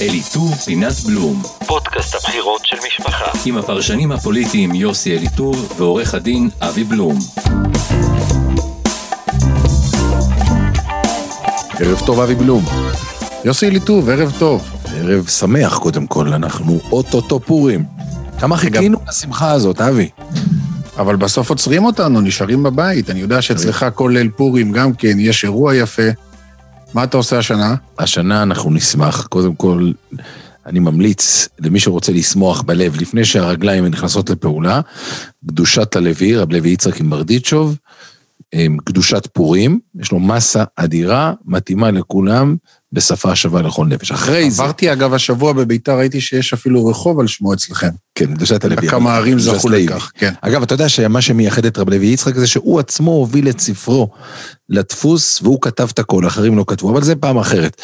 אליטור פינת בלום, פודקאסט הבחירות של משפחה. עם הפרשנים הפוליטיים יוסי אליטור ועורך הדין אבי בלום. ערב טוב, אבי בלום. יוסי אליטוב, ערב טוב. ערב שמח, קודם כל, אנחנו אוטוטו פורים. כמה חיכינו לשמחה הזאת, אבי. אבל בסוף עוצרים אותנו, נשארים בבית. אני יודע שאצלך כל ליל פורים גם כן, יש אירוע יפה. מה אתה עושה השנה? השנה אנחנו נשמח. קודם כל, אני ממליץ למי שרוצה לשמוח בלב, לפני שהרגליים נכנסות לפעולה, קדושת הלוי, רב לוי יצחק עם ברדיצ'וב, עם קדושת פורים, יש לו מסה אדירה, מתאימה לכולם, בשפה שווה לכל נפש. אחרי זה... עברתי אגב השבוע בביתר, ראיתי שיש אפילו רחוב על שמו אצלכם. כן, קדושת הלוי. כמה ערים זכו. לכך, כן. אגב, אתה יודע שמה שמייחד את רב לוי יצחק זה שהוא עצמו הוביל את ספרו לדפוס, והוא כתב את הכל, אחרים לא כתבו, אבל זה פעם אחרת.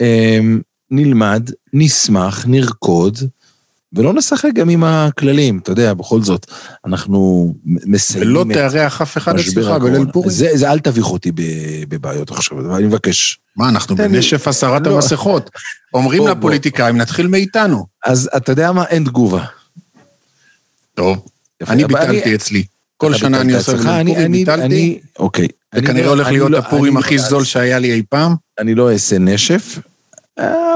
אמ, נלמד, נשמח, נרקוד, ולא נשחק גם עם הכללים, אתה יודע, בכל זאת, אנחנו מסיימים ולא את תארח אף אחד אצלך. בליל פורים. זה, זה אל תביך אותי בבעיות עכשיו, אבל אני מבקש. מה, אנחנו בנשף הסרת לא. המסכות. אומרים בוא, בוא. לפוליטיקאים, נתחיל מאיתנו. אז אתה יודע מה? אין תגובה. טוב. יפה, אני ביטלתי אצלי. כל שנה אני עושה בליל אני- פורים, אני- ביטלתי. אני- אוקיי. זה אני כנראה לא- הולך אני להיות לא- הפורים אני הכי לא- זול שהיה לי אי פעם. אני לא אעשה נשף,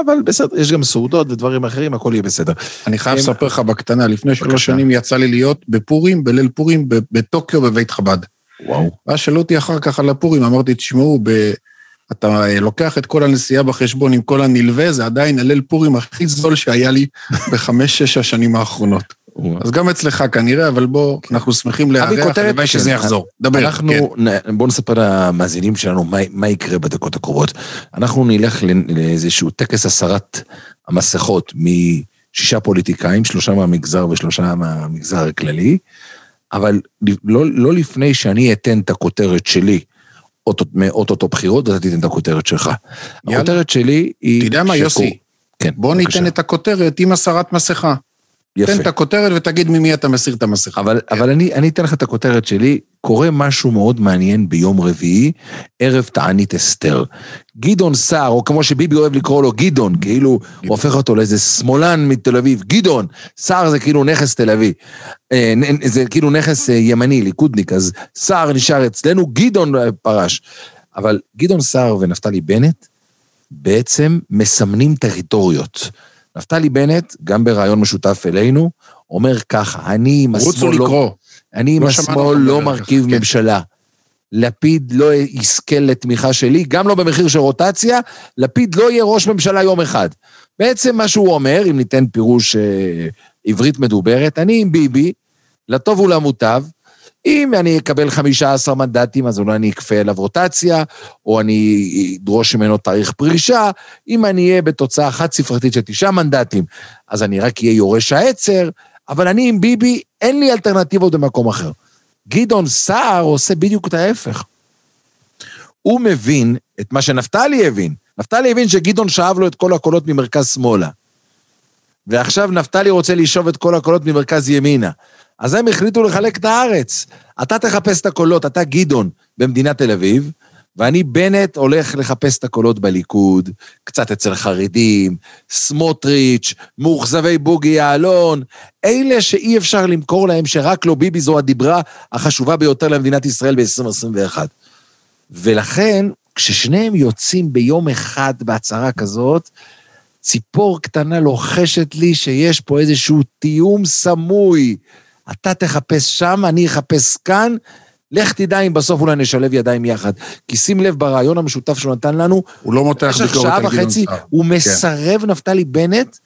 אבל בסדר, יש גם סעודות ודברים אחרים, הכל יהיה בסדר. אני חייב לספר לך בקטנה, לפני. שלוש שנים יצא לי להיות בפורים, בליל פורים, בטוקיו בבית חב"ד. וואו. ואז שאלו אותי אחר כך על הפורים, אמרתי, תשמעו, ב... אתה אה, לוקח את כל הנסיעה בחשבון עם כל הנלווה, זה עדיין הליל פורים הכי זול שהיה לי בחמש-שש השנים האחרונות. אז גם אצלך כנראה, אבל בוא, אנחנו שמחים לארח, הלוואי שזה. יחזור. דבר, אנחנו, כן. בואו נספר למאזינים שלנו מה, מה יקרה בדקות הקרובות. אנחנו נלך ל- לאיזשהו טקס הסרת המסכות משישה פוליטיקאים, שלושה מהמגזר ושלושה מהמגזר הכללי, אבל לא, לא לפני שאני אתן את הכותרת שלי. אוטו- מאוטוטו בחירות, אתה תיתן את הכותרת שלך. יאללה. הכותרת שלי היא... אתה יודע מה, שקור- יוסי? כן, בוא בבקשה. ניתן את הכותרת עם הסרת מסכה. יפה. תן את הכותרת ותגיד ממי אתה מסיר את המסכה. אבל, כן. אבל אני, אני אתן לך את הכותרת שלי, קורה משהו מאוד מעניין ביום רביעי, ערב תענית אסתר. גדעון סער, או כמו שביבי אוהב לקרוא לו, גדעון, כאילו הוא הופך אותו לאיזה שמאלן מתל אביב, גדעון, סער זה כאילו נכס תל אביב, אה, זה כאילו נכס אה, ימני, ליכודניק, אז סער נשאר אצלנו, גדעון אה, פרש. אבל גדעון סער ונפתלי בנט בעצם מסמנים טריטוריות. נפתלי בנט, גם בריאיון משותף אלינו, אומר ככה, אני עם השמאל לא... לקרוא. אני עם לא השמאל לא מרכיב כן. ממשלה. לפיד לא יזכה לתמיכה שלי, גם לא במחיר של רוטציה, לפיד לא יהיה ראש ממשלה יום אחד. בעצם מה שהוא אומר, אם ניתן פירוש אה, עברית מדוברת, אני עם ביבי, לטוב ולמוטב, אם אני אקבל 15 מנדטים, אז אולי אני אכפה עליו רוטציה, או אני אדרוש ממנו תאריך פרישה, אם אני אהיה בתוצאה חד-ספרתית של תשעה מנדטים, אז אני רק אהיה יורש העצר, אבל אני עם ביבי, אין לי אלטרנטיבות במקום אחר. גדעון סער עושה בדיוק את ההפך. הוא מבין את מה שנפתלי הבין. נפתלי הבין שגדעון שאב לו את כל הקולות ממרכז שמאלה. ועכשיו נפתלי רוצה לשאוב את כל הקולות ממרכז ימינה. אז הם החליטו לחלק את הארץ. אתה תחפש את הקולות, אתה גדעון במדינת תל אביב, ואני בנט הולך לחפש את הקולות בליכוד, קצת אצל חרדים, סמוטריץ', מאוכזבי בוגי יעלון, אלה שאי אפשר למכור להם שרק לא ביבי זו הדיברה החשובה ביותר למדינת ישראל ב-2021. ולכן, כששניהם יוצאים ביום אחד בהצהרה כזאת, ציפור קטנה לוחשת לי שיש פה איזשהו תיאום סמוי. אתה תחפש שם, אני אחפש כאן, לך תדע אם בסוף אולי נשלב ידיים יחד. כי שים לב ברעיון המשותף שהוא נתן לנו, הוא לא מותח במשך ביקורת שעה על גדעון וחצי סער. הוא כן. מסרב, נפתלי בנט,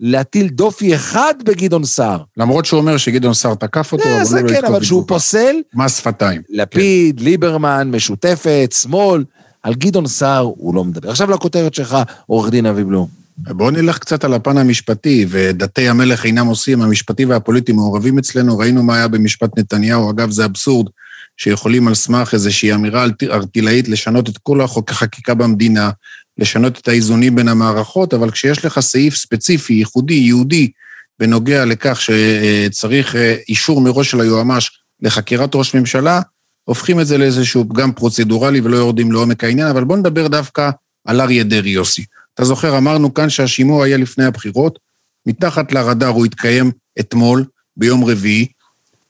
להטיל דופי אחד בגדעון סער. למרות שהוא אומר שגדעון סער תקף אותו, אה, אבל זה הוא לא כן, יתקוף אבל שהוא. פוסל, מס שפתיים. לפיד, ליברמן, משותפת, שמאל, על גדעון סער הוא לא מדבר. עכשיו לכותרת שלך, עורך דין אבי בלום. בואו נלך קצת על הפן המשפטי, ודתי המלך אינם עושים, המשפטי והפוליטי מעורבים אצלנו, ראינו מה היה במשפט נתניהו, אגב זה אבסורד, שיכולים על סמך איזושהי אמירה ארט- ארטילאית לשנות את כל החוק החקיקה במדינה, לשנות את האיזונים בין המערכות, אבל כשיש לך סעיף ספציפי, ייחודי, יהודי, בנוגע לכך שצריך אה, אישור מראש של היועמ"ש לחקירת ראש ממשלה, הופכים את זה לאיזשהו פגם פרוצדורלי ולא יורדים לעומק העניין, אבל בואו נדבר דווקא על אריה דרעי יוסי. אתה זוכר, אמרנו כאן שהשימוע היה לפני הבחירות, מתחת לרדאר הוא התקיים אתמול, ביום רביעי,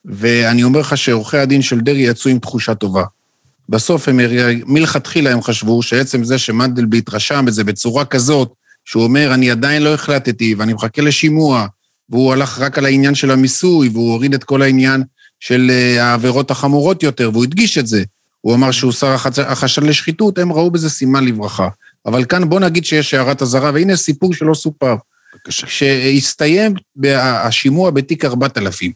ואני אומר לך שעורכי הדין של דרעי יצאו עם תחושה טובה. בסוף הם, מלכתחילה הם חשבו שעצם זה שמנדלבליט רשם את זה בצורה כזאת, שהוא אומר, אני עדיין לא החלטתי ואני מחכה לשימוע, והוא הלך רק על העניין של המיסוי, והוא הוריד את כל העניין של אה, העבירות החמורות יותר, והוא הדגיש את זה. הוא אמר שהוא שר החשד לשחיתות, הם ראו בזה סימן לברכה. אבל כאן בוא נגיד שיש הערת אזהרה, והנה סיפור שלא סופר. בבקשה. שהסתיים השימוע בתיק 4000.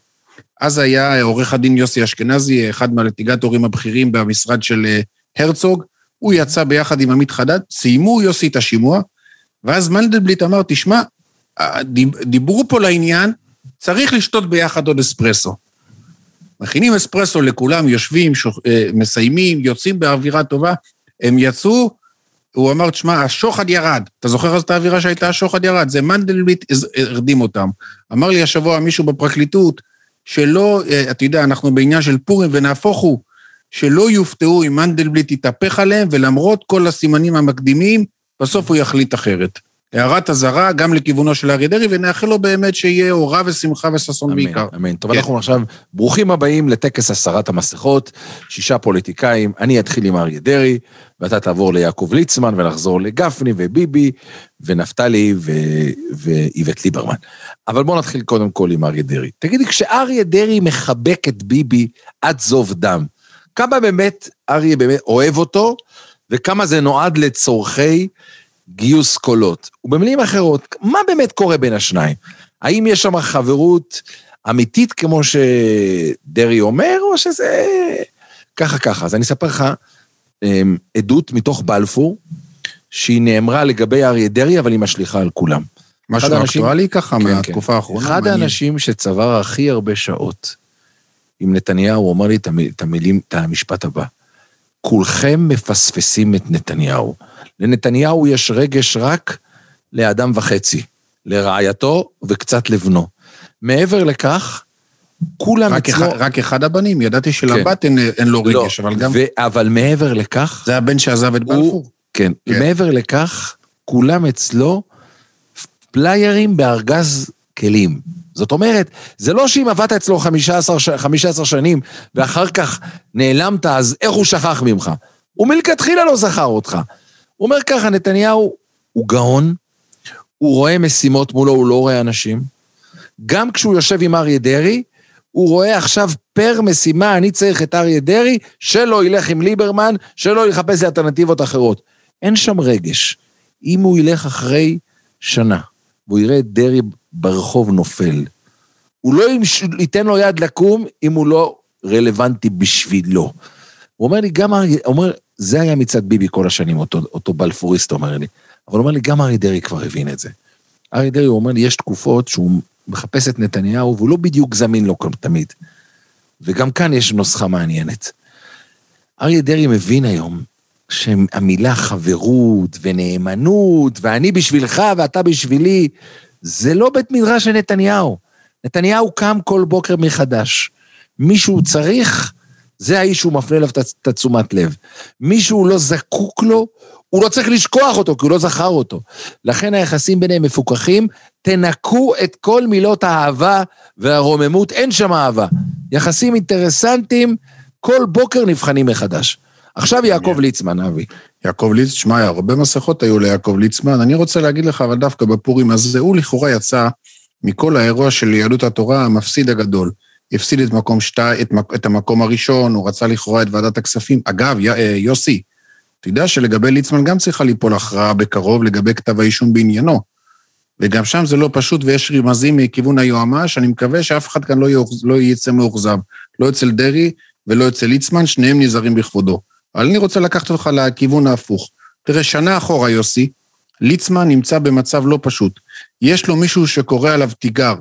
אז היה עורך הדין יוסי אשכנזי, אחד מהליטיגטורים הבכירים במשרד של אה, הרצוג, הוא יצא ביחד עם עמית חדד, סיימו יוסי את השימוע, ואז מנדלבליט אמר, תשמע, דיברו פה לעניין, צריך לשתות ביחד עוד אספרסו. מכינים אספרסו לכולם, יושבים, שוח, אה, מסיימים, יוצאים באווירה טובה, הם יצאו, הוא אמר, תשמע, השוחד ירד. אתה זוכר אז את האווירה שהייתה השוחד ירד? זה מנדלבליט הרדים אותם. אמר לי השבוע מישהו בפרקליטות, שלא, אה, אתה יודע, אנחנו בעניין של פורים, ונהפוך הוא, שלא יופתעו אם מנדלבליט יתהפך עליהם, ולמרות כל הסימנים המקדימים, בסוף הוא יחליט אחרת. הערת אזהרה גם לכיוונו של אריה דרעי, ונאחל לו באמת שיהיה אורה ושמחה וששון בעיקר. אמן, אמן. טוב, כן. אנחנו עכשיו ברוכים הבאים לטקס הסרת המסכות, שישה פוליטיקאים, אני אתחיל עם אריה דרעי, ואתה תעבור ליעקב ליצמן, ונחזור לגפני וביבי, ונפתלי ו- ואיווט ליברמן. אבל בואו נתחיל קודם כל עם אריה דרעי. תגידי, כשאריה דרעי מחבק את ביבי עד זוב דם, כמה באמת אריה באמת אוהב אותו, וכמה זה נועד לצורכי גיוס קולות. ובמילים אחרות, מה באמת קורה בין השניים? האם יש שם חברות אמיתית כמו שדרעי אומר, או שזה ככה ככה? אז אני אספר לך אמ, עדות מתוך בלפור, שהיא נאמרה לגבי אריה דרעי, אבל היא משליכה על כולם. משהו אקטואלי ככה כן, מהתקופה כן. האחרונה? אחד האנשים שצבר הכי הרבה שעות עם נתניהו, הוא אמר לי את המילים, את המשפט הבא: כולכם מפספסים את נתניהו. לנתניהו יש רגש רק לאדם וחצי, לרעייתו וקצת לבנו. מעבר לכך, כולם רק אצלו... אחד, רק אחד הבנים, ידעתי שלבת כן. אין, אין לו לא, רגש, אבל גם... ו... אבל מעבר לכך... זה הבן שעזב את בלפור? כן, כן. מעבר לכך, כולם אצלו פליירים בארגז כלים. זאת אומרת, זה לא שאם עבדת אצלו 15, 15 שנים ואחר כך נעלמת, אז איך הוא שכח ממך? הוא מלכתחילה לא זכר אותך. הוא אומר ככה, נתניהו הוא גאון, הוא רואה משימות מולו, הוא לא רואה אנשים. גם כשהוא יושב עם אריה דרעי, הוא רואה עכשיו פר משימה, אני צריך את אריה דרעי, שלא ילך עם ליברמן, שלא יחפש לי אלטרנטיבות אחרות. אין שם רגש. אם הוא ילך אחרי שנה, והוא יראה את דרעי ברחוב נופל, הוא לא ייתן לו יד לקום אם הוא לא רלוונטי בשבילו. הוא אומר לי, גם אריה, אומר, זה היה מצד ביבי כל השנים, אותו, אותו בלפוריסט אומר לי. אבל הוא אומר לי, גם אריה דרעי כבר הבין את זה. אריה דרעי, הוא אומר לי, יש תקופות שהוא מחפש את נתניהו, והוא לא בדיוק זמין לו תמיד. וגם כאן יש נוסחה מעניינת. אריה דרעי מבין היום שהמילה חברות ונאמנות, ואני בשבילך ואתה בשבילי, זה לא בית מדרש של נתניהו. נתניהו קם כל בוקר מחדש. מישהו צריך, זה האיש שהוא מפנה אליו את התשומת לב. מישהו לא זקוק לו, הוא לא צריך לשכוח אותו, כי הוא לא זכר אותו. לכן היחסים ביניהם מפוקחים, תנקו את כל מילות האהבה והרוממות, אין שם אהבה. יחסים אינטרסנטיים, כל בוקר נבחנים מחדש. עכשיו יעקב ליצמן, אבי. יעקב ליצמן, שמע, הרבה מסכות היו ליעקב ליצמן. אני רוצה להגיד לך, אבל דווקא בפורים הזה, הוא לכאורה יצא מכל האירוע של יהדות התורה המפסיד הגדול. הפסיד את מקום שתי, את, את המקום הראשון, הוא רצה לכאורה את ועדת הכספים. אגב, י, אה, יוסי, יודע שלגבי ליצמן גם צריכה ליפול הכרעה בקרוב לגבי כתב האישום בעניינו. וגם שם זה לא פשוט ויש רמזים מכיוון היועמ"ש, אני מקווה שאף אחד כאן לא, יאוחז, לא יצא מאוכזב. לא אצל דרעי ולא אצל ליצמן, שניהם נזהרים בכבודו. אבל אני רוצה לקחת אותך לכיוון ההפוך. תראה, שנה אחורה, יוסי, ליצמן נמצא במצב לא פשוט. יש לו מישהו שקורא עליו תיגר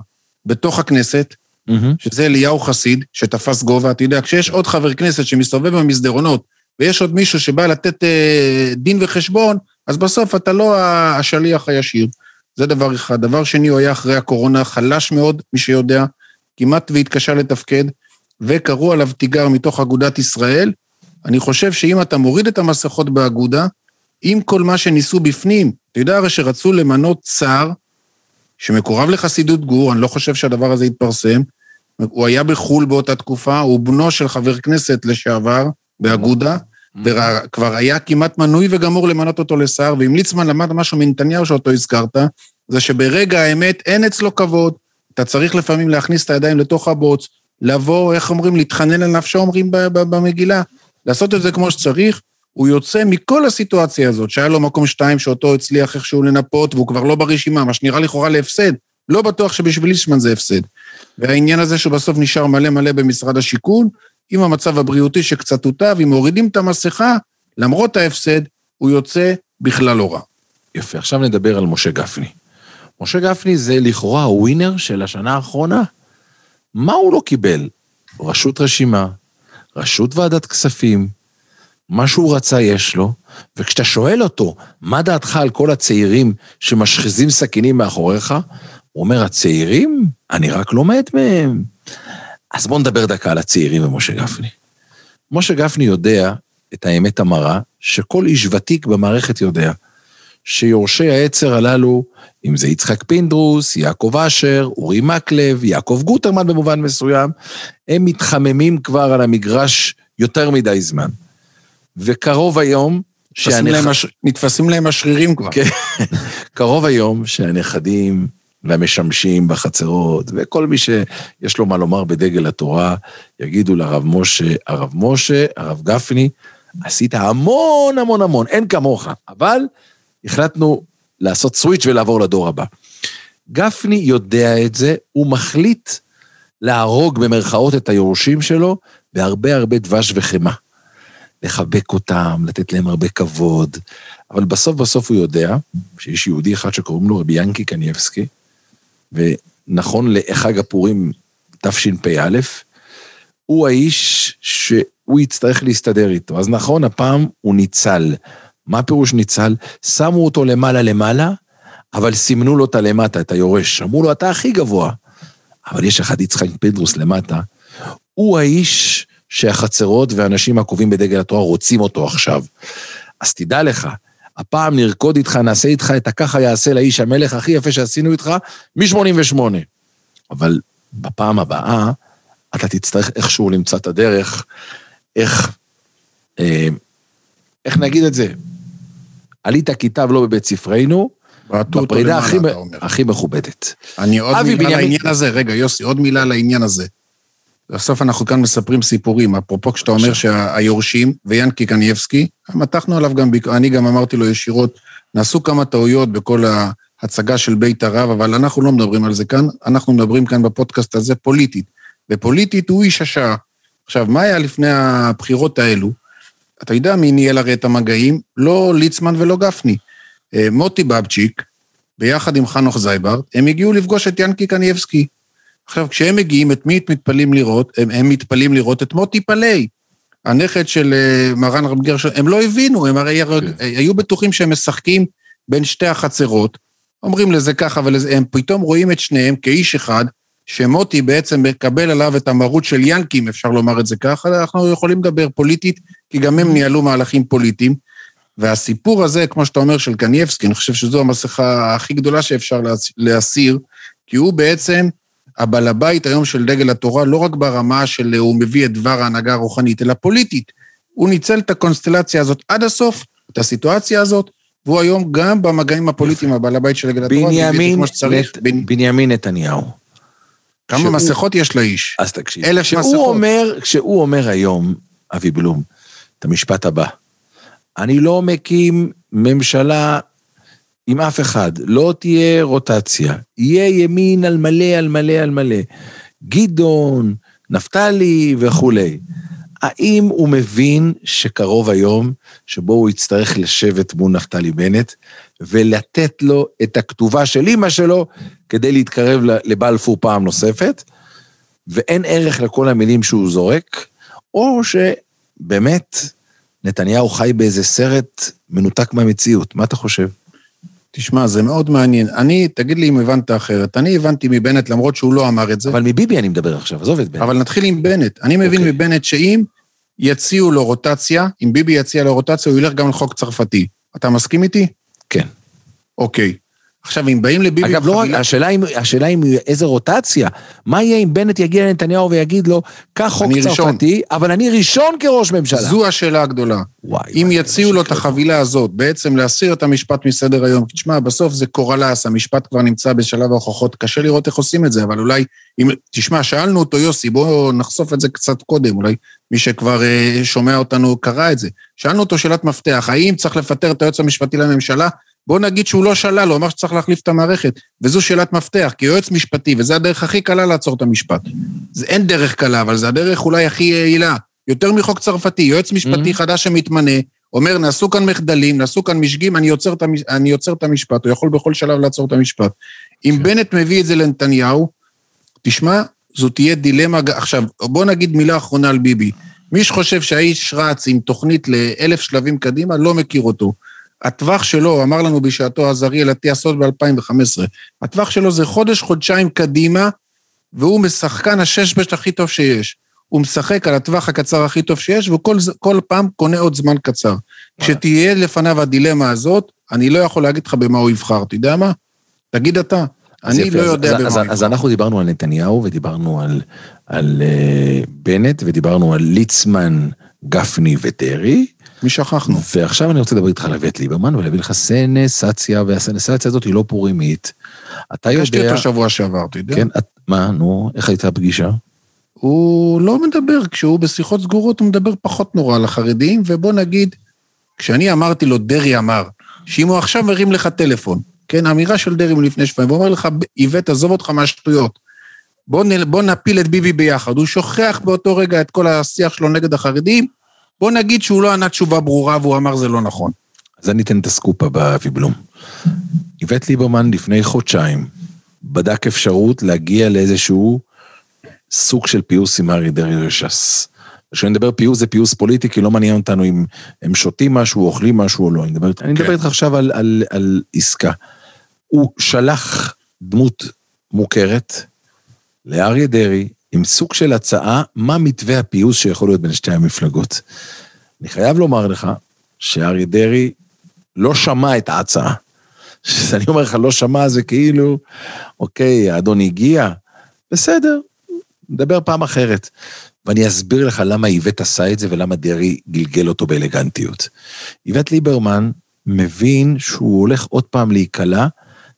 בתוך הכנסת, mm-hmm. שזה אליהו חסיד, שתפס גובה. אתה יודע, כשיש עוד חבר כנסת שמסתובב במסדרונות, ויש עוד מישהו שבא לתת אה, דין וחשבון, אז בסוף אתה לא השליח הישיר. זה דבר אחד. דבר שני, הוא היה אחרי הקורונה חלש מאוד, מי שיודע, כמעט והתקשה לתפקד, וקראו עליו תיגר מתוך אגודת ישראל. אני חושב שאם אתה מוריד את המסכות באגודה, עם כל מה שניסו בפנים. אתה יודע הרי שרצו למנות שר שמקורב לחסידות גור, אני לא חושב שהדבר הזה יתפרסם. הוא היה בחו"ל באותה תקופה, הוא בנו של חבר כנסת לשעבר באגודה, וכבר היה כמעט מנוי וגמור למנות אותו לשר, ואם ליצמן למד משהו מנתניהו שאותו הזכרת, זה שברגע האמת אין אצלו כבוד, אתה צריך לפעמים להכניס את הידיים לתוך הבוץ, לבוא, איך אומרים, להתחנן על נפשו, אומרים במגילה, לעשות את זה כמו שצריך, הוא יוצא מכל הסיטואציה הזאת, שהיה לו מקום שתיים שאותו הצליח איכשהו לנפות, והוא כבר לא ברשימה, מה שנראה לכאורה להפסד. לא בטוח שבשביל ליצמן זה הפסד. והעניין הזה שהוא בסוף נשאר מלא מלא במשרד השיכון, עם המצב הבריאותי שקצת הוטב, אם מורידים את המסכה, למרות ההפסד, הוא יוצא בכלל לא רע. יפה, עכשיו נדבר על משה גפני. משה גפני זה לכאורה הווינר של השנה האחרונה. מה הוא לא קיבל? ראשות רשימה, ראשות ועדת כספים, מה שהוא רצה יש לו, וכשאתה שואל אותו, מה דעתך על כל הצעירים שמשחיזים סכינים מאחוריך, הוא אומר, הצעירים? אני רק לומד מהם. אז בואו נדבר דקה על הצעירים ומשה גפני. משה גפני יודע את האמת המרה, שכל איש ותיק במערכת יודע, שיורשי העצר הללו, אם זה יצחק פינדרוס, יעקב אשר, אורי מקלב, יעקב גוטרמן במובן מסוים, הם מתחממים כבר על המגרש יותר מדי זמן. וקרוב היום, שהנכ... נתפסים להם השרירים כבר. כן, קרוב היום שהנכדים והמשמשים בחצרות, וכל מי שיש לו מה לומר בדגל התורה, יגידו לרב משה, הרב משה, הרב גפני, עשית המון המון המון, אין כמוך, אבל החלטנו לעשות סוויץ' ולעבור לדור הבא. גפני יודע את זה, הוא מחליט להרוג במרכאות את היורשים שלו בהרבה הרבה דבש וחמאה. לחבק אותם, לתת להם הרבה כבוד, אבל בסוף בסוף הוא יודע שיש יהודי אחד שקוראים לו רבי ינקי קנייבסקי, ונכון לחג הפורים תשפ"א, הוא האיש שהוא יצטרך להסתדר איתו. אז נכון, הפעם הוא ניצל. מה פירוש ניצל? שמו אותו למעלה למעלה, אבל סימנו לו את הלמטה, את היורש. אמרו לו, אתה הכי גבוה. אבל יש אחד יצחק פינדרוס למטה, הוא האיש שהחצרות והאנשים הקובעים בדגל התורה רוצים אותו עכשיו. אז תדע לך, הפעם נרקוד איתך, נעשה איתך את הככה יעשה לאיש המלך הכי יפה שעשינו איתך מ-88. אבל בפעם הבאה, אתה תצטרך איכשהו למצוא את הדרך, איך, אה, איך נגיד את זה? עלית כיתב לא בבית ספרנו, בפרידה הכי, הכי מכובדת. אני עוד מילה בנימין... לעניין הזה, רגע, יוסי, עוד מילה לעניין הזה. בסוף אנחנו כאן מספרים סיפורים, אפרופו כשאתה אומר שהיורשים, ויאנקי קנייבסקי, מתחנו עליו גם, אני גם אמרתי לו ישירות, נעשו כמה טעויות בכל ההצגה של בית הרב, אבל אנחנו לא מדברים על זה כאן, אנחנו מדברים כאן בפודקאסט הזה פוליטית. ופוליטית הוא איש השעה. עכשיו, מה היה לפני הבחירות האלו? אתה יודע מי ניהל הרי את המגעים? לא ליצמן ולא גפני. אה, מוטי בבצ'יק, ביחד עם חנוך זייברט, הם הגיעו לפגוש את ינקי קנייבסקי. עכשיו, כשהם מגיעים, את מי מתפלאים לראות? הם, הם מתפלאים לראות את מוטי פלאי, הנכד של uh, מרן רב גרשון. הם לא הבינו, הם הרי כן. היו בטוחים שהם משחקים בין שתי החצרות, אומרים לזה ככה ולזה, הם פתאום רואים את שניהם כאיש אחד, שמוטי בעצם מקבל עליו את המרות של ינקי, אם אפשר לומר את זה ככה, אנחנו יכולים לדבר פוליטית, כי גם הם ניהלו מהלכים פוליטיים. והסיפור הזה, כמו שאתה אומר, של קנייבסקי, אני חושב שזו המסכה הכי גדולה שאפשר להסיר, כי הוא בעצם הבעל הבית היום של דגל התורה, לא רק ברמה של הוא מביא את דבר ההנהגה הרוחנית, אלא פוליטית. הוא ניצל את הקונסטלציה הזאת עד הסוף, את הסיטואציה הזאת, והוא היום גם במגעים הפוליטיים, הבעל הבית של דגל התורה, בנימין. בנימין נתניהו. כמה שהוא... מסכות יש לאיש? אז תקשיב. אלף כשהוא מסכות. אומר, כשהוא אומר היום, אבי בלום, את המשפט הבא, אני לא מקים ממשלה עם אף אחד, לא תהיה רוטציה, יהיה ימין על מלא על מלא על מלא. גדעון, נפתלי וכולי. האם הוא מבין שקרוב היום שבו הוא יצטרך לשבת מול נפתלי בנט ולתת לו את הכתובה של אימא שלו כדי להתקרב לבלפור פעם נוספת, ואין ערך לכל המילים שהוא זורק, או שבאמת נתניהו חי באיזה סרט מנותק מהמציאות. מה אתה חושב? תשמע, זה מאוד מעניין. אני, תגיד לי אם הבנת אחרת. אני הבנתי מבנט, למרות שהוא לא אמר את זה. אבל מביבי אני מדבר עכשיו, עזוב את בנט. אבל נתחיל עם בנט. אני מבין okay. אוקיי. מבנט שאם יציעו לו רוטציה, אם ביבי יציע לו רוטציה, הוא ילך גם לחוק צרפתי. אתה מסכים איתי? כן. אוקיי. עכשיו, אם באים לביבי... אגב, לא רק, בחבילה- השאלה אם, השאלה אם איזה רוטציה. מה יהיה אם בנט יגיע לנתניהו ויגיד לו, קח חוק אני ראשון." צרפתי, אבל אני ראשון כראש ממשלה. זו השאלה הגדולה. וואי, אם יציעו לו את. החבילה הזאת, בעצם להסיר את המשפט מסדר היום, כי תשמע, בסוף זה קורלס, המשפט כבר נמצא בשלב ההוכחות, קשה לראות איך עושים את זה, אבל אולי, אם, תשמע, שאלנו אותו, יוסי, בואו נחשוף את זה קצת קודם, אולי מי שכבר אה, שומע אותנו קרא את זה. שאלנו אותו שאלת מפתח, האם צריך לפטר את היועץ המשפטי לממשלה? בואו נגיד שהוא לא שלל, הוא אמר שצריך להחליף את המערכת, וזו שאלת מפתח, כי יועץ משפטי, וזו הדרך הכי קלה לעצור את המשפט. זה אין דרך קלה, אבל זו הדרך אולי הכי יעילה. יותר מחוק צרפתי, יועץ משפטי Mhm. חדש שמתמנה, אומר, נעשו כאן מחדלים, נעשו כאן משגים, אני יוצר, את המש... אני יוצר את המשפט, הוא יכול בכל שלב לעצור את המשפט. אם בנט מביא את זה לנתניהו, תשמע, זו תהיה דילמה... עכשיו, בוא נגיד מילה אחרונה על ביבי. מי שחושב שהאיש רץ עם תוכנית לאלף שלבים קדימה, לא מכיר אותו. הטווח שלו, אמר לנו בשעתו עזריאל אטיאס עוד ב-2015, הטווח שלו זה חודש, חודשיים קדימה, והוא משחקן השש-בש הכי טוב שיש. הוא משחק על הטווח הקצר הכי טוב שיש, וכל פעם קונה עוד זמן קצר. כשתהיה לפניו הדילמה הזאת, אני לא יכול להגיד לך במה הוא יבחר, אתה יודע מה? תגיד אתה. אז אני יפה, לא אז- יודע אז, במה אז, הוא אז יבחר. אנחנו דיברנו על נתניהו ודיברנו על, על uh, בנט ודיברנו על ליצמן, גפני ודרעי, מי שכחנו? ועכשיו אני רוצה לדבר איתך על איווט ליברמן ולהביא לך סנסציה, והסנסציה הזאת היא לא פורימית. אתה פגשתי יודע... אותו שבוע שעבר, אתה יודע? כן, את, מה, נו, איך הייתה הפגישה? הוא לא מדבר, כשהוא בשיחות סגורות הוא מדבר פחות נורא על החרדים, ובוא נגיד, כשאני אמרתי לו, דרעי אמר, שאם הוא עכשיו מרים לך טלפון, כן, האמירה של דרעי מלפני שבועיים, ואומר לך, איווט, עזוב אותך מהשטויות, בוא, נ, בוא נפיל את ביבי ביחד. הוא שוכח באותו רגע את כל השיח שלו נגד החרדים, בוא נגיד שהוא לא ענה תשובה ברורה והוא אמר זה לא נכון. אז אני אתן את הסקופ הבא, אבי בלום. איווט ליברמן לפני חודשיים בדק אפשרות להגיע לאיזשהו סוג של פיוס עם אריה דרעי וש"ס. כשאני מדבר פיוס זה פיוס פוליטי, כי לא מעניין אותנו אם הם שותים משהו, אוכלים משהו או לא. אני מדבר, אני מדבר איתך עכשיו על, על, על עסקה. הוא שלח דמות מוכרת לאריה דרעי עם סוג של הצעה מה מתווה הפיוס שיכול להיות בין שתי המפלגות. אני חייב לומר לך שאריה דרעי לא שמע את ההצעה. כשאני אומר לך לא שמע זה כאילו, אוקיי, האדון הגיע, בסדר, נדבר פעם אחרת. ואני אסביר לך למה איווט עשה את זה ולמה דרעי גלגל אותו באלגנטיות. איווט ליברמן מבין שהוא הולך עוד פעם להיקלע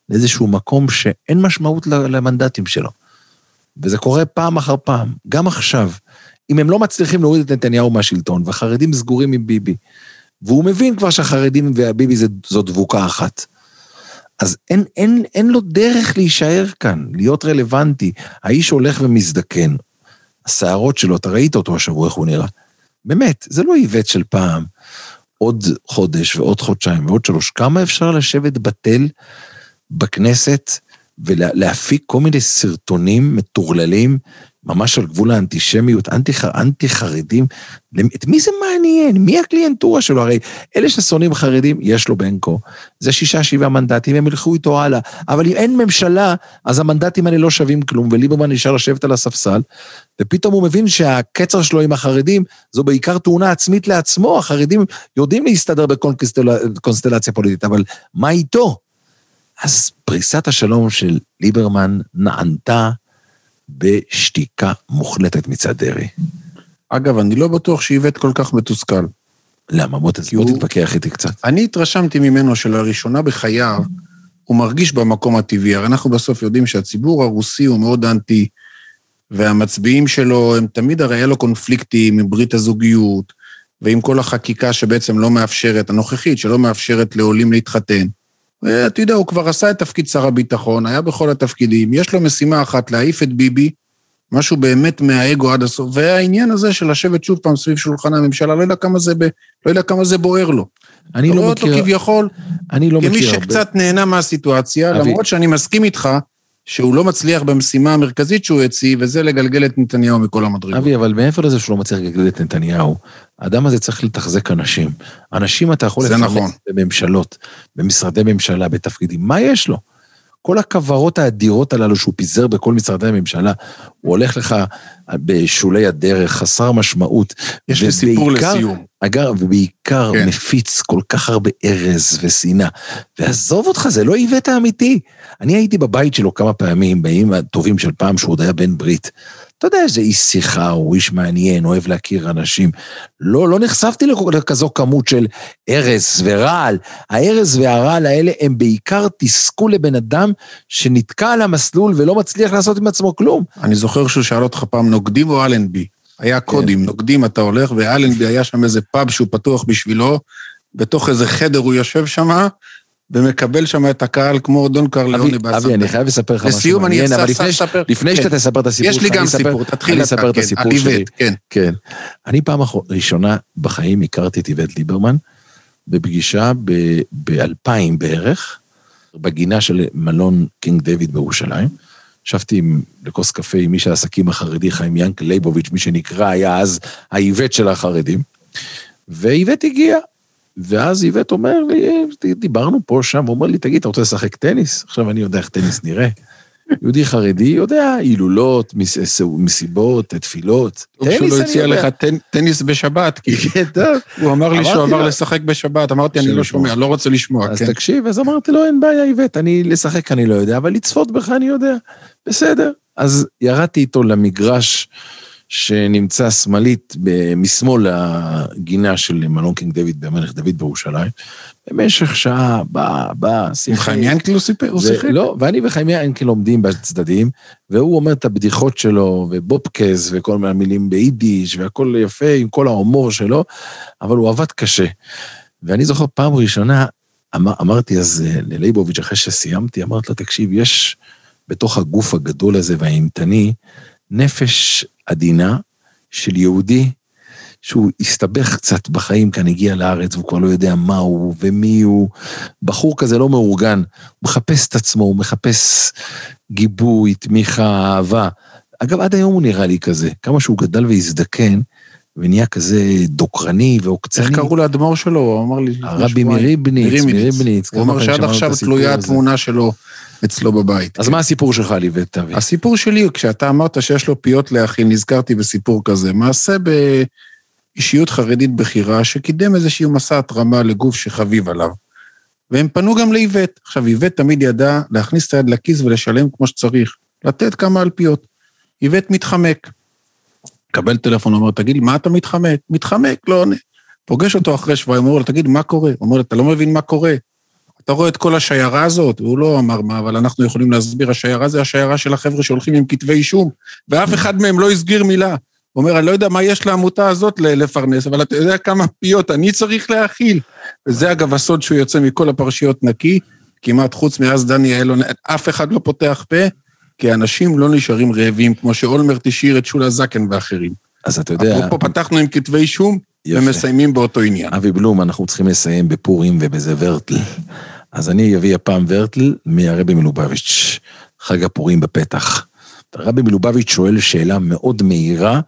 לאיזשהו מקום שאין משמעות למנדטים שלו. וזה קורה פעם אחר פעם, גם עכשיו. אם הם לא מצליחים להוריד את נתניהו מהשלטון, והחרדים סגורים עם ביבי, והוא מבין כבר שהחרדים והביבי זה, זו דבוקה אחת. אז אין, אין, אין לו דרך להישאר כאן, להיות רלוונטי. האיש הולך ומזדקן. השערות שלו, אתה ראית אותו השבוע, איך הוא נראה. באמת, זה לא איווט של פעם. עוד חודש ועוד חודשיים ועוד שלוש. כמה אפשר לשבת בתל בכנסת ולהפיק כל מיני סרטונים מטורללים, ממש על גבול האנטישמיות, אנטי, אנטי חרדים, את מי זה מעניין? מי הקליינטורה שלו? הרי אלה ששונאים חרדים, יש לו כה. זה שישה, שבעה מנדטים, הם ילכו איתו הלאה. אבל אם אין ממשלה, אז המנדטים האלה לא שווים כלום, וליברמן נשאר לשבת על הספסל, ופתאום הוא מבין שהקצר שלו עם החרדים, זו בעיקר תאונה עצמית לעצמו, החרדים יודעים להסתדר בקונסטלציה פוליטית, אבל מה איתו? אז פריסת השלום של ליברמן נענתה בשתיקה מוחלטת מצד דרעי. אגב, אני לא בטוח שאיווט כל כך מתוסכל. למה? בוא, הוא... תתווכח איתי קצת. אני התרשמתי ממנו שלראשונה בחייו, הוא מרגיש במקום הטבעי. הרי אנחנו בסוף יודעים שהציבור הרוסי הוא מאוד אנטי, והמצביעים שלו, הם תמיד הרי היה לו קונפליקטים עם ברית הזוגיות, ועם כל החקיקה שבעצם לא מאפשרת, הנוכחית, שלא מאפשרת לעולים להתחתן. אתה יודע, הוא כבר עשה את תפקיד שר הביטחון, היה בכל התפקידים, יש לו משימה אחת, להעיף את ביבי, משהו באמת מהאגו עד הסוף, והעניין הזה של לשבת שוב פעם סביב שולחן הממשלה, לא יודע כמה זה, ב, לא יודע כמה זה בוער לו. אני לא מכיר... אותו כביכול, אני לא מכיר כמי שקצת הרבה... נהנה מהסיטואציה, אבי... למרות שאני מסכים איתך, שהוא לא מצליח במשימה המרכזית שהוא הציב, וזה לגלגל את נתניהו מכל המדרגות. אבי, אבל מעבר לזה שהוא לא מצליח לגלגל את נתניהו, האדם הזה צריך לתחזק אנשים. אנשים אתה יכול לפרנס נכון. בממשלות, במשרדי ממשלה, בתפקידים, מה יש לו? כל הכוורות האדירות הללו שהוא פיזר בכל משרדי הממשלה, הוא הולך לך בשולי הדרך, חסר משמעות. יש לי סיפור לסיום. אגב, ובעיקר כן. מפיץ כל כך הרבה ארז ושנאה. ועזוב אותך, זה לא איווט האמיתי. אני הייתי בבית שלו כמה פעמים, בימים הטובים של פעם, שהוא עוד היה בן ברית. אתה יודע איזה איש שיחה, הוא איש מעניין, אוהב להכיר אנשים. לא, לא נחשפתי לכ- לכזו כמות של ארז ורעל. הארז והרעל האלה הם בעיקר תסכול לבן אדם שנתקע על המסלול ולא מצליח לעשות עם עצמו כלום. אני זוכר שהוא שאל אותך פעם, נוקדים או אלנבי? היה קודים, נוקדים אתה הולך, ואלנבי היה שם איזה פאב שהוא פתוח בשבילו, בתוך איזה חדר הוא יושב שם, ומקבל שם את הקהל כמו דון אבי, קרליאוני אבי, אני חייב לספר לך משהו לסיום אני מעניין, אבל אעשה לפני, כן. שאתה תספר את הסיפור יש לי שלך, גם אני סיפור, תתחיל אני אתה, אספר את כן, הסיפור על שלי. איווט, כן. כן. אני פעם ראשונה בחיים הכרתי את איווט ליברמן בפגישה ב-2000 בערך, בגינה של מלון קינג דיוויד בירושלים. ישבתי לכוס קפה עם איש העסקים החרדי, חיים ינקל ליבוביץ', מי שנקרא היה אז האיווט של החרדים. ואיווט הגיע, ואז איווט אומר לי, דיברנו פה, שם, הוא אומר לי, תגיד, אתה רוצה לשחק טניס? עכשיו אני יודע איך טניס נראה. יהודי חרדי יודע הילולות, מס- מסיבות, תפילות. טוב שהוא לא הציע. לך טנ- טניס בשבת, כי כן, טוב. הוא אמר לי שהוא עבר לו- לשחק בשבת, אמרתי, אני לא. שומע, לא רוצה לשמוע, אז כן. תקשיב, אז אמרתי לו, אין בעיה, איווט, אני לשחק אני לא יודע, אבל לצפות בך אני יודע. בסדר. אז ירדתי איתו למגרש שנמצא שמאלית, משמאל לגינה של מלון קינג דיוויד במלך דוד בירושלים. במשך שעה, בא, בא, שיחק. חיים ינקל הוא סיפר, הוא שיחק. לא, ואני וחיים ינקל עומדים בצדדים, והוא אומר את הבדיחות שלו, ובובקז, וכל מיני מילים ביידיש, והכל יפה עם כל ההומור שלו, אבל הוא עבד קשה. ואני זוכר פעם ראשונה, אמר, אמרתי אז אה, לליבוביץ', אחרי שסיימתי, אמרתי לו, תקשיב, יש בתוך הגוף הגדול הזה והאימתני, נפש עדינה של יהודי שהוא הסתבך קצת בחיים כאן, הגיע לארץ, והוא כבר לא יודע מה הוא ומי הוא. בחור כזה לא מאורגן, הוא מחפש את עצמו, הוא מחפש גיבוי, תמיכה, אהבה. אגב, עד היום הוא נראה לי כזה. כמה שהוא גדל והזדקן, ונהיה כזה דוקרני ועוקצני. איך קראו לאדמו"ר שלו? הוא אמר לי... הרבי. מריבניץ, מריבניץ. הוא אמר שעד עכשיו תלויה התמונה שלו אצלו בבית. אז מה הסיפור שלך, ליבט תביא? הסיפור שלי, כשאתה אמרת שיש לו פיות להכין, נזכרתי בסיפור כזה. מעשה באישיות חרדית בכירה, שקידם איזשהו מסע התרמה לגוף שחביב עליו. והם פנו גם לאיווט. עכשיו, איווט תמיד ידע להכניס את היד לכיס ולשלם כמו שצריך, לתת כמה אלפיות. איווט מתחמק. מקבל טלפון, אומר, תגיד, מה אתה מתחמק? מתחמק, לא עונה. פוגש אותו אחרי שבועיים, אומר לו, תגיד, מה קורה? הוא אומר לו, אתה לא מבין מה קורה. אתה רואה את כל השיירה הזאת? והוא לא אמר מה, אבל אנחנו יכולים להסביר, השיירה זה השיירה של החבר'ה שהולכים עם כתבי אישום, ואף אחד מהם לא הסגיר מילה. הוא אומר, אני לא יודע מה יש לעמותה הזאת לפרנס, אבל אתה יודע כמה פיות אני צריך להאכיל. וזה אגב הסוד שהוא יוצא מכל הפרשיות נקי, כמעט חוץ מאז דני אילון, אף אחד לא פותח פה, כי אנשים לא נשארים רעבים, כמו שאולמרט השאיר את שולה זקן ואחרים. אז אתה יודע, אפרופו פתחנו עם כתבי אישום, יפה. ומסיימים באותו עניין. אבי בלום, אנחנו צריכים לסיים בפורים ובזה ורטל. אז אני אביא הפעם ורטל מהרבי מלובביץ', חג הפורים בפתח. הרבי מלובביץ' שואל שאלה מאוד מהירה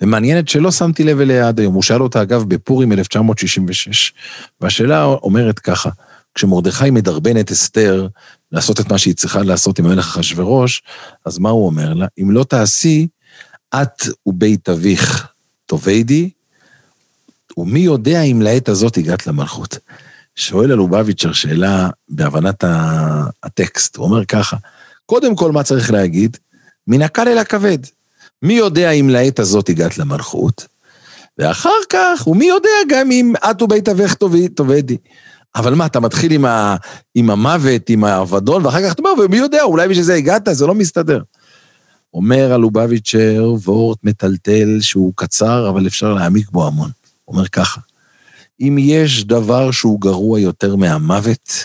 ומעניינת שלא שמתי לב אליה עד היום. הוא שאל אותה, אגב, בפורים 1966, והשאלה אומרת ככה, כשמרדכי מדרבן את אסתר לעשות את מה שהיא צריכה לעשות עם המלך אחשורוש, אז מה הוא אומר לה? אם לא תעשי, את ובית אביך תאבדי, ומי יודע אם לעת הזאת הגעת למלכות. שואל הלובביצ'ר שאלה בהבנת הטקסט, הוא אומר ככה, קודם כל מה צריך להגיד? מן הקל אל הכבד. מי יודע אם לעת הזאת הגעת למלכות? ואחר כך, ומי יודע גם אם את ובית תאבי- תאבדי. אבל מה, אתה מתחיל עם, ה, עם המוות, עם האבדון, ואחר כך אתה אומר, ומי יודע, אולי בשביל זה הגעת, זה לא מסתדר. אומר הלובביצ'ר וורט מטלטל שהוא קצר, אבל אפשר להעמיק בו המון. אומר ככה, אם יש דבר שהוא גרוע יותר מהמוות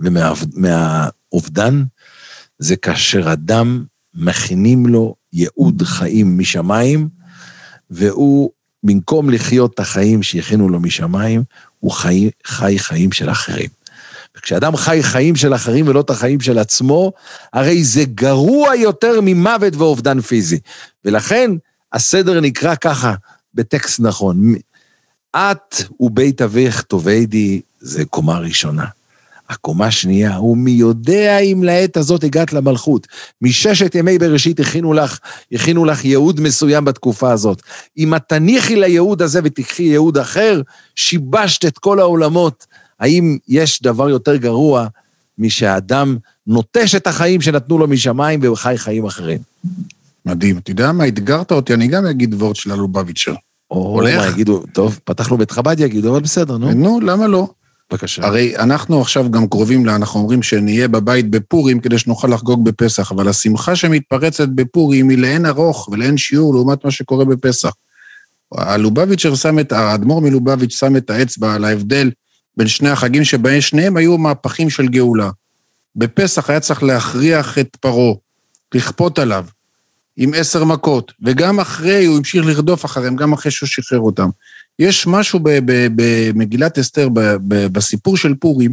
ומהאובדן, זה כאשר אדם מכינים לו ייעוד חיים משמיים, והוא, במקום לחיות את החיים שהכינו לו משמיים, הוא חי, חי חיים של אחרים. וכשאדם חי חיים של אחרים ולא את החיים של עצמו, הרי זה גרוע יותר ממוות ואובדן פיזי. ולכן הסדר נקרא ככה, בטקסט נכון. את ובית אביך תאבדי זה קומה ראשונה. הקומה השנייה, הוא מי יודע אם לעת הזאת הגעת למלכות. מששת ימי בראשית הכינו לך, הכינו לך ייעוד מסוים בתקופה הזאת. אם את תניחי לייעוד הזה ותיקחי ייעוד אחר, שיבשת את כל העולמות. האם יש דבר יותר גרוע משהאדם נוטש את החיים שנתנו לו משמיים וחי חיים אחרים? מדהים. אתה יודע מה, אתגרת אותי, אני גם אגיד וורט של הלובביצ'ר. או הולך? מה יגידו, טוב, פתחנו בית חב"ד יגידו, אבל בסדר, נו, נו, למה לא? בבקשה. הרי אנחנו עכשיו גם קרובים לה, אנחנו אומרים שנהיה בבית בפורים כדי שנוכל לחגוג בפסח, אבל השמחה שמתפרצת בפורים היא לאין ארוך ולאין שיעור לעומת מה שקורה בפסח. הלובביצ'ר שם את, האדמו"ר מלובביץ' שם את האצבע על ההבדל בין שני החגים שבהם שניהם היו מהפכים של גאולה. בפסח היה צריך להכריח את פרעה, לכפות עליו, עם עשר מכות, וגם אחרי הוא המשיך לרדוף אחריהם, גם אחרי שהוא שחרר אותם. יש משהו במגילת אסתר, בסיפור של פורים,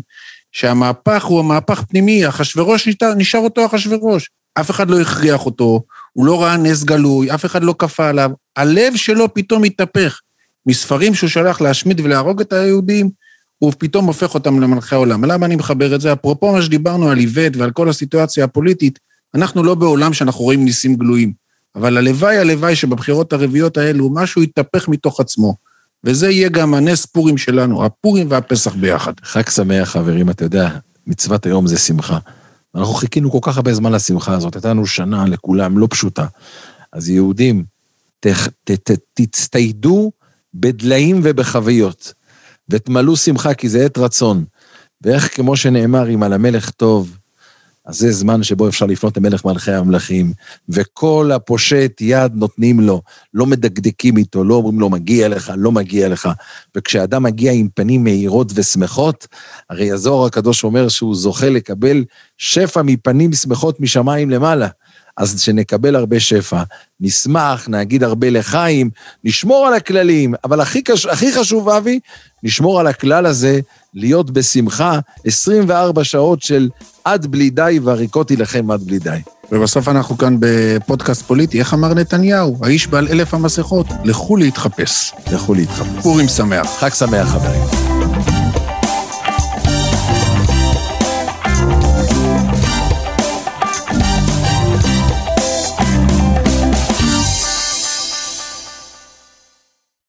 שהמהפך הוא המהפך פנימי, אחשוורוש נשאר, נשאר אותו אחשוורוש. אף אחד לא הכריח אותו, הוא לא ראה נס גלוי, אף אחד לא כפה עליו. הלב שלו פתאום התהפך. מספרים שהוא שלח להשמיד ולהרוג את היהודים, הוא פתאום הופך אותם למלכי העולם. למה אני מחבר את זה? אפרופו מה שדיברנו על איווט ועל כל הסיטואציה הפוליטית, אנחנו לא בעולם שאנחנו רואים ניסים גלויים. אבל הלוואי, הלוואי שבבחירות הרביעיות האלו משהו יתהפך מתוך עצמו. וזה יהיה גם הנס פורים שלנו, הפורים והפסח ביחד. חג שמח, חברים, אתה יודע, מצוות היום זה שמחה. אנחנו חיכינו כל כך הרבה זמן לשמחה הזאת, הייתה לנו שנה לכולם לא פשוטה. אז יהודים, ת, ת, ת, תצטיידו בדליים ובחביות, ותמלאו שמחה כי זה עת רצון. ואיך כמו שנאמר, אם על המלך טוב, אז זה זמן שבו אפשר לפנות למלך מלכי המלכים, וכל הפושט יד נותנים לו, לא מדקדקים איתו, לא אומרים לו מגיע לך, לא מגיע לך. וכשאדם מגיע עם פנים מאירות ושמחות, הרי הזוהר הקדוש אומר שהוא זוכה לקבל שפע מפנים שמחות משמיים למעלה. אז שנקבל הרבה שפע, נשמח, נגיד הרבה לחיים, נשמור על הכללים, אבל הכי, קש... הכי חשוב, אבי, נשמור על הכלל הזה, להיות בשמחה 24 שעות של עד בלי די והריקותי לכם עד בלי די. ובסוף אנחנו כאן בפודקאסט פוליטי, איך אמר נתניהו? האיש בעל אלף המסכות, לכו להתחפש. לכו להתחפש. פורים שמח. חג שמח, חברים.